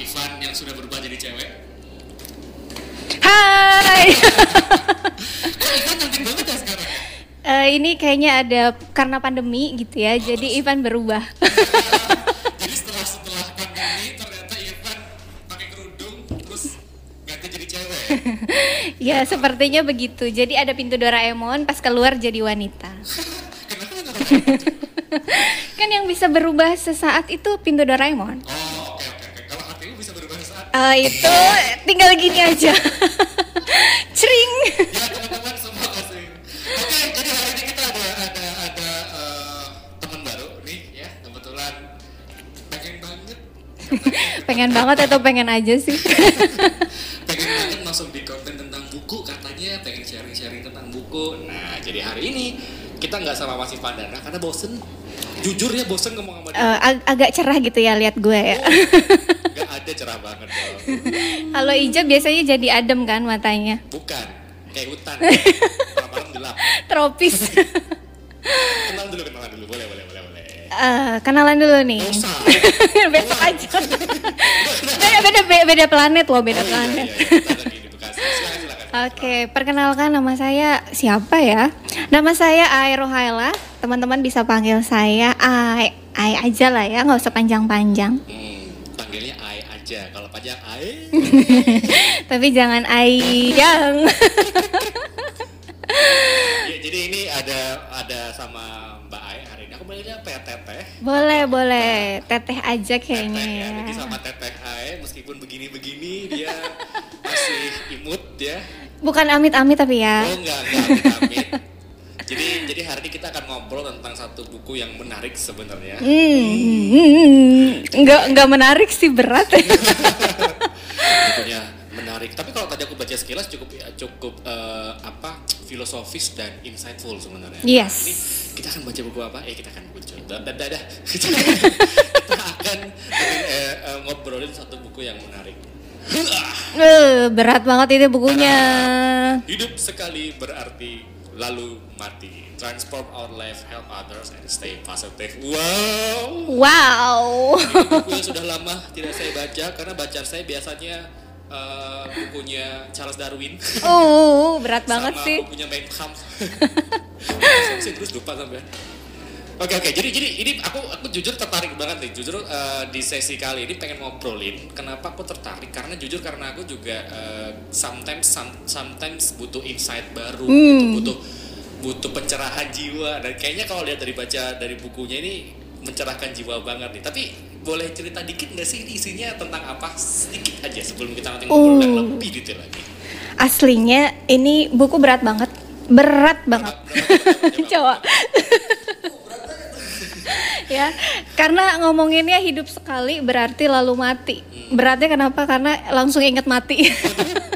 Ivan yang sudah berubah jadi cewek. Hai. Kok Ivan cantik banget ya sekarang? Eh, ini kayaknya ada karena pandemi gitu ya, jadi Ivan berubah. Jadi setelah setelah pandemi ternyata Ivan pakai kerudung terus ganti jadi cewek. ya sepertinya begitu. Jadi ada pintu Doraemon, pas keluar jadi wanita. Kenapa kan yang bisa berubah sesaat itu pintu Doraemon. Oh oke oke oke. Kalau hatimu bisa Eh, itu tinggal gini aja. Cering. Ya teman-teman semua. Oke jadi hari ini kita ada ada ada teman baru nih ya kebetulan pengen banget pengen banget atau pengen aja sih? pengen banget masuk di konten tentang buku katanya pengen sharing-sharing tentang buku nah jadi hari ini kita nggak sama Mas Ivan Dana karena bosen jujur ya bosen ngomong sama dia Eh, ag- agak cerah gitu ya lihat gue ya. nggak ada cerah banget dong Kalau hijau biasanya jadi adem kan matanya. bukan kayak hutan malam-malam gelap Tropis. kenalan dulu kenalan dulu boleh boleh boleh boleh Eh, kenalan dulu nih. Besok aja. beda, beda, beda, beda planet loh, beda oh, iya, planet. iya, iya. Silakan Oke, perkenalkan nama saya siapa ya? Nama saya Ai Rohaila. Teman-teman bisa panggil saya Ai. Ai aja lah ya, nggak usah panjang-panjang. hmm, panggilnya aja kalau panjang Ai Tapi jangan Ai yang. ya, jadi ini ada ada sama Mbak Ai hari ini aku panggilnya apa ya Teteh boleh, boleh. Teteh aja kayaknya Teteh ya. ya. Jadi sama Teteh Ae meskipun begini-begini dia masih imut ya. Bukan amit-amit tapi ya. Oh enggak enggak amit. Jadi jadi hari ini kita akan ngobrol tentang satu buku yang menarik sebenarnya. Hmm, nggak nggak menarik sih berat. Bukunya menarik. Tapi kalau tadi aku baca sekilas cukup cukup eh, apa filosofis dan insightful sebenarnya. Yes. Ini kita akan baca buku apa? Eh kita akan baca. Dah dah dah. kita akan eh, eh, ngobrolin satu buku yang menarik. Eh, berat banget itu bukunya. Hidup sekali berarti lalu mati. Transform our life, help others, and stay positive. Wow. Wow. Ini buku yang sudah lama tidak saya baca karena bacaan saya biasanya eh, bukunya Charles Darwin. Oh, berat banget sama sih. bukunya Mein Kampf. saya terus lupa sampai. Oke oke. Jadi jadi ini aku aku jujur tertarik banget nih. Jujur eh, di sesi kali ini pengen ngobrolin kenapa aku tertarik. Karena jujur karena aku juga eh, sometimes some- sometimes butuh insight baru gitu, butuh butuh pencerahan jiwa. Dan kayaknya kalau lihat dari baca dari bukunya ini mencerahkan jiwa banget nih. Tapi boleh cerita dikit nggak sih ini isinya tentang apa? Sedikit aja sebelum kita nanti ngobrol Oh. lebih detail lagi. Aslinya ini buku berat banget. Berat banget. Coba. Ya, karena ngomonginnya hidup sekali berarti lalu mati. Beratnya kenapa? Karena langsung inget mati.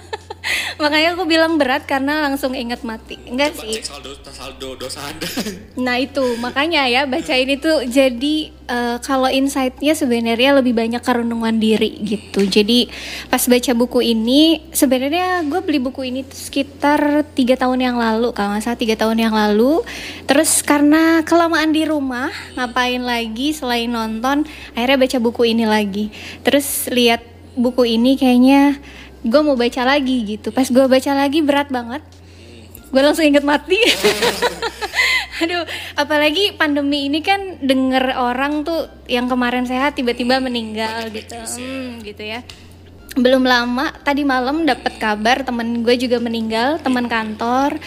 Makanya aku bilang berat karena langsung inget mati. Enggak Coba sih. cek saldo saldo dosa anda Nah itu makanya ya baca ini tuh jadi eh, kalau insightnya sebenarnya lebih banyak kerenungan diri gitu. Jadi pas baca buku ini sebenarnya gue beli buku ini sekitar tiga tahun yang lalu kalau nggak salah tiga tahun yang lalu. Terus karena kelamaan di rumah ngapain lagi selain nonton akhirnya baca buku ini lagi. Terus lihat buku ini kayaknya gue mau baca lagi gitu. Pas gue baca lagi berat banget. Gue langsung inget mati. Aduh apalagi pandemi ini kan denger orang tuh yang kemarin sehat tiba-tiba meninggal banyak gitu. Hmm, gitu ya. Belum lama tadi malam dapat kabar temen gue juga meninggal teman kantor.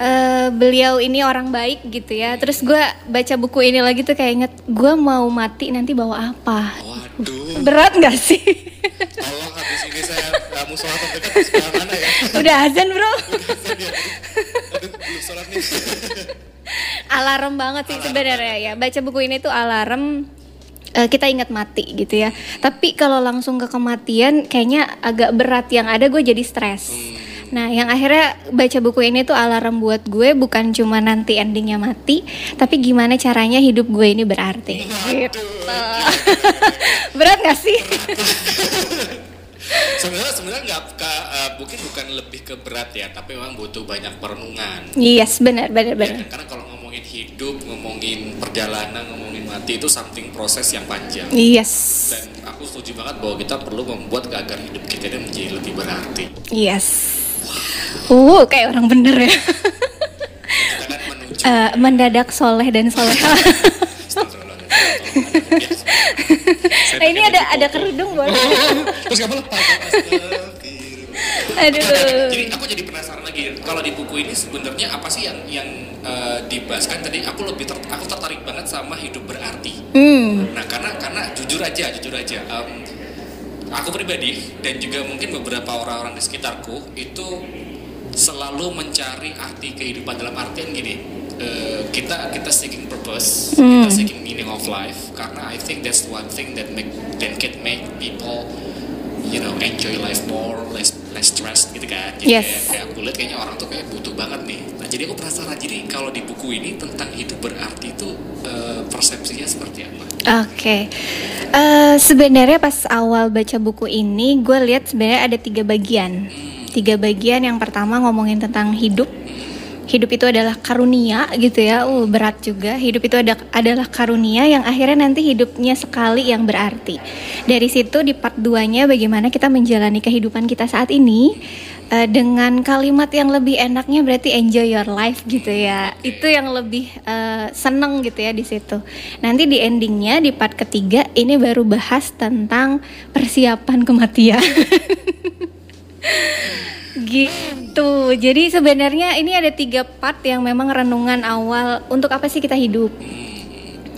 Eh, beliau ini orang baik gitu ya. Terus gue baca buku ini lagi tuh kayak inget gue mau mati nanti bawa apa? Waduh. Berat nggak sih tolong habis ini saya uh, musola terdekat sebelah mana ya? Udah azan bro. Aduh belum sholat nih. Alarm banget sih sebenarnya ya. Baca buku ini tuh alarm eh, kita ingat mati gitu ya. Tapi kalau langsung ke kematian kayaknya agak berat. Yang ada gue jadi stres nah yang akhirnya baca buku ini tuh alarm buat gue bukan cuma nanti endingnya mati tapi gimana caranya hidup gue ini berarti gitu berat gak sih sebenarnya sebenarnya nggak uh, mungkin bukan lebih ke berat ya tapi memang butuh banyak perenungan yes benar benar Ya benar kan? karena kalau ngomongin hidup ngomongin perjalanan ngomongin mati itu something proses yang panjang yes dan aku setuju banget bahwa kita perlu membuat agar hidup kita ini menjadi lebih berarti. Yes. Uh, kayak orang bener ya. Kan Eh, mendadak soleh dan soleha. nah ini ada ada kerudung boleh. Terus kamu lepas. Aduh. Jadi aku jadi penasaran lagi kalau di buku ini sebenarnya apa sih yang yang eh, dibahaskan tadi aku lebih ter, aku tertarik banget sama hidup berarti. Hmm. Nah karena karena jujur aja jujur aja em, aku pribadi dan juga mungkin beberapa orang-orang di sekitarku itu selalu mencari arti kehidupan. Dalam artian gini eh, kita kita seeking purpose kita seeking meaning of life karena I think that's one thing that make that can make people you know enjoy life more less less stressed gitu kan. Jadi Yes. kayak, kayak aku lihat kayaknya orang tuh kayak butuh banget nih jadi aku penasaran jadi kalau di buku ini tentang hidup berarti itu eh, persepsinya seperti apa Oke, Eh, sebenarnya pas awal baca buku ini, gue lihat sebenarnya ada tiga bagian. Tiga bagian yang pertama ngomongin tentang hidup. Hidup itu adalah karunia gitu ya, uh berat juga. Hidup itu ada, adalah karunia yang akhirnya nanti hidupnya sekali yang berarti. Dari situ di part 2-nya bagaimana kita menjalani kehidupan kita saat ini. Eh, dengan kalimat yang lebih enaknya berarti enjoy your life gitu ya. Itu yang lebih eh, seneng gitu ya di situ. Nanti di endingnya di part ketiga ini baru bahas tentang persiapan kematian. Gitu. Jadi sebenarnya ini ada tiga part yang memang renungan awal. Untuk apa sih kita hidup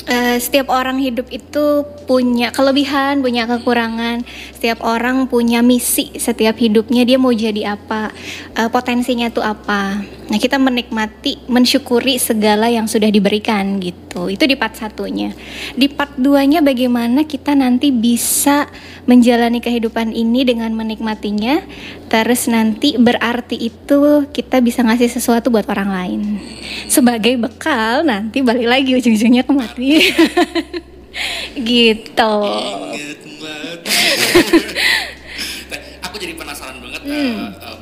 Eh, setiap orang hidup itu punya kelebihan, punya kekurangan. Setiap orang punya misi. Setiap hidupnya dia mau jadi apa, eh, potensinya tuh apa. Nah kita menikmati, mensyukuri segala yang sudah diberikan gitu. Itu di part satunya. Di part duanya bagaimana kita nanti bisa menjalani kehidupan ini dengan menikmatinya. Terus nanti berarti itu kita bisa ngasih sesuatu buat orang lain. Sebagai bekal nanti balik lagi ujung-ujungnya ke mati. gitu. Aku jadi penasaran banget Hmm. eh, eh,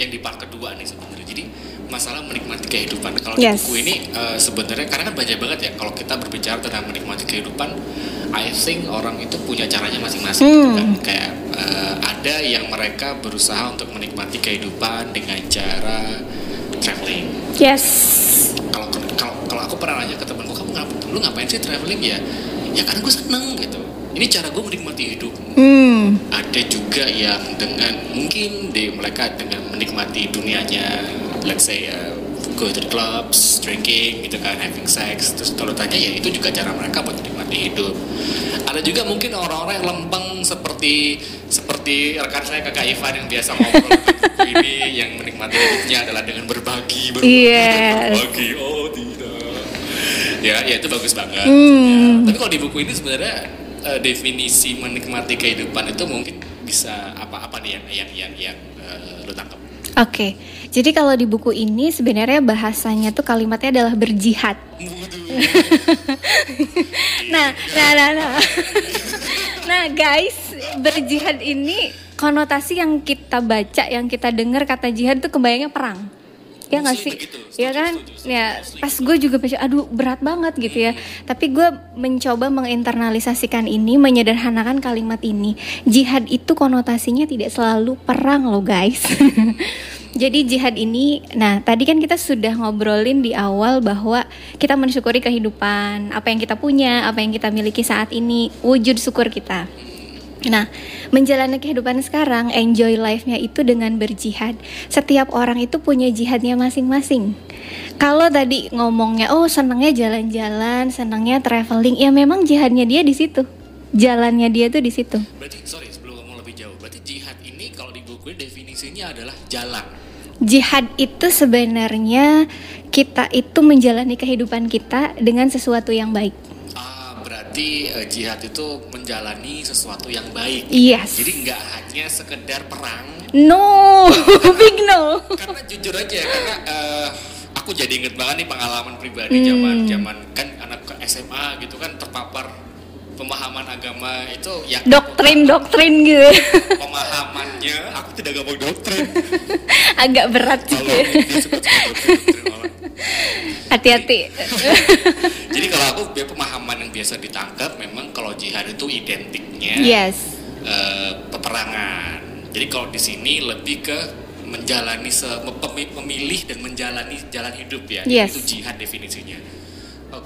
yang di part kedua nih masalah menikmati kehidupan. Kalau Yes. di buku ini eh, sebenarnya karena kan banyak banget ya kalau kita berbicara tentang menikmati kehidupan, I think orang itu punya caranya masing-masing. gitu Hmm. kan. Kayak eh, ada yang mereka berusaha untuk menikmati kehidupan dengan cara traveling Yes. kalau kalau kalau aku pernah nanya ke temanku kamu ngap, lu ngapain sih traveling ya ya karena gue seneng gitu ini cara gue menikmati hidup Hmm. ada juga yang dengan mungkin di mereka dengan menikmati dunianya let's say uh, go to the clubs drinking gitu kan having sex terus kalau tanya ya itu juga cara mereka buat menikmati hidup ada juga mungkin orang-orang yang lempeng seperti seperti rekan saya kakak Ivan yang biasa ngobrol ini yang menikmati hidupnya adalah dengan berbagi berbagi, Yes. berbagi oh tidak ya ya itu bagus banget Hmm. Ya. tapi kalau di buku ini sebenarnya eh, definisi menikmati kehidupan itu mungkin bisa apa-apa nih yang yang yang yang eh, lu tangkap Oke, jadi kalau di buku ini sebenarnya bahasanya tuh kalimatnya adalah berjihad. nah, nah, nah, nah. nah, guys, berjihad ini konotasi yang kita baca, yang kita dengar kata jihad tuh kebayangnya perang. Ya nggak sih? Ya kan? setuju, setuju, Ya, pas gue juga baca, aduh berat banget gitu ya. Tapi gue mencoba menginternalisasikan ini, menyederhanakan kalimat ini. Jihad itu konotasinya tidak selalu perang loh guys. Jadi jihad ini, nah tadi kan kita sudah ngobrolin di awal bahwa kita mensyukuri kehidupan, apa yang kita punya, apa yang kita miliki saat ini, wujud syukur kita. Nah, menjalani kehidupan sekarang, enjoy life-nya itu dengan berjihad. Setiap orang itu punya jihadnya masing-masing. Kalau tadi ngomongnya, oh senangnya jalan-jalan, senangnya traveling, ya memang jihadnya dia di situ. Jalannya dia tuh di situ. berarti sorry sebelum ngomong lebih jauh berarti jihad ini kalau di buku ini definisinya adalah jalan Jihad itu sebenarnya kita itu menjalani kehidupan kita dengan sesuatu yang baik. Berarti eh, jihad itu menjalani sesuatu yang baik Yes. jadi nggak hanya sekedar perang No, big no. karena jujur aja ya, karena eh, aku jadi inget banget nih pengalaman pribadi Hmm. zaman zaman kan anak SMA gitu kan terpapar pemahaman agama itu ya Doktrin-doktrin gitu. pemahamannya aku tidak ngomong doktrin Agak berat doktrin, doktrin orang. Hati-hati. Jadi kalau aku biar pemahaman yang biasa ditangkap memang kalau jihad itu identiknya yes. eh, peperangan. Jadi kalau di sini lebih ke menjalani se mem- memilih dan menjalani jalan hidup ya. Yes. Itu jihad definisinya.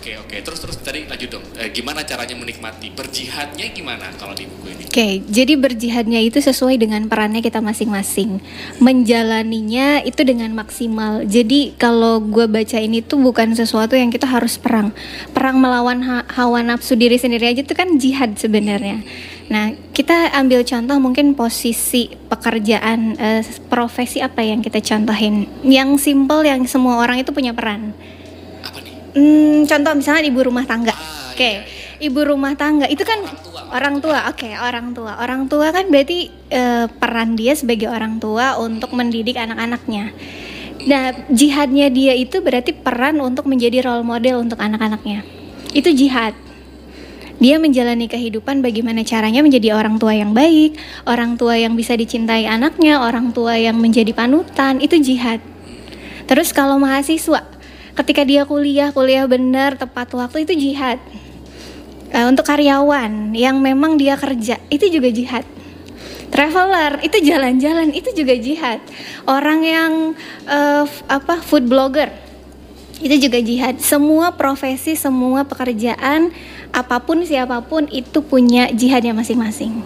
Oke oke terus terus tadi lanjut dong. Eh, gimana caranya menikmati? Berjihadnya gimana kalau di buku ini? Oke, jadi berjihadnya itu sesuai dengan perannya kita masing-masing. Menjalaninya itu dengan maksimal. Jadi kalau gue baca ini tuh bukan sesuatu yang kita harus perang. Perang melawan ha- hawa nafsu diri sendiri aja itu kan jihad sebenarnya. Nah, kita ambil contoh mungkin posisi pekerjaan eh, profesi apa yang kita contohin. Yang simple yang semua orang itu punya peran. Hmm, contoh misalnya ibu rumah tangga. Ah, Oke, iya, iya. ibu rumah tangga itu kan Orang tua. orang tua. Oke, orang tua. Orang tua kan berarti eh, peran dia sebagai orang tua untuk mendidik anak-anaknya. Nah, jihadnya dia itu berarti peran untuk menjadi role model untuk anak-anaknya. Itu jihad. Dia menjalani kehidupan bagaimana caranya menjadi orang tua yang baik, orang tua yang bisa dicintai anaknya, orang tua yang menjadi panutan, itu jihad. Terus kalau mahasiswa, ketika dia kuliah, kuliah benar, tepat waktu itu jihad. Eh, untuk karyawan yang memang dia kerja, itu juga jihad. Traveler itu jalan-jalan itu juga jihad. Orang yang f- apa food blogger itu juga jihad. Semua profesi, semua pekerjaan, apa pun siapa pun itu punya jihadnya masing-masing.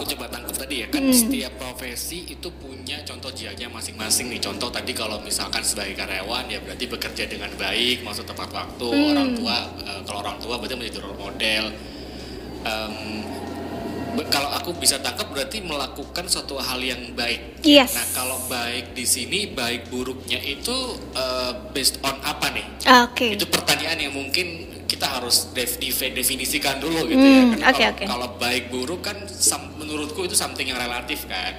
Aku coba tangkap tadi ya kan Hmm. setiap profesi itu punya contoh jihadnya masing-masing nih. Contoh tadi kalau misalkan sebagai karyawan ya berarti bekerja dengan baik, masuk tepat waktu. Hmm. Orang tua eh, kalau orang tua berarti menjadi role model. Be- kalau aku bisa tangkap berarti melakukan suatu hal yang baik. Yes. Nah kalau baik di sini baik buruknya itu eh, based on apa nih? Oke. Itu pertanyaan yang mungkin kita harus definisikan dulu gitu ya. Hmm, Karena oke, kalau, oke. kalau baik buruk kan sam- menurutku itu something yang relatif kan.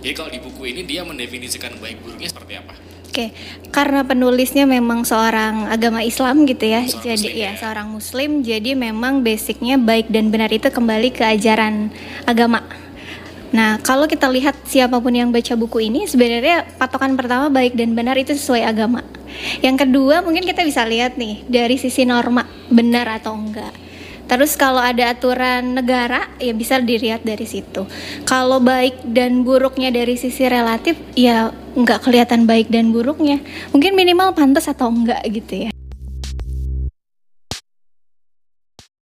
Jadi kalau di buku ini dia mendefinisikan baik buruknya seperti apa? Oke, karena penulisnya memang seorang agama Islam gitu ya, Seorang jadi muslim ya ya. seorang Muslim, jadi memang basicnya baik dan benar itu kembali ke ajaran agama. Nah, kalau kita lihat siapa pun yang baca buku ini, sebenarnya patokan pertama baik dan benar itu sesuai agama. Yang kedua mungkin kita bisa lihat nih dari sisi norma benar atau enggak. Terus kalau ada aturan negara ya bisa dilihat dari situ. Kalau baik dan buruknya dari sisi relatif ya nggak kelihatan baik dan buruknya. Mungkin minimal pantas atau enggak gitu ya.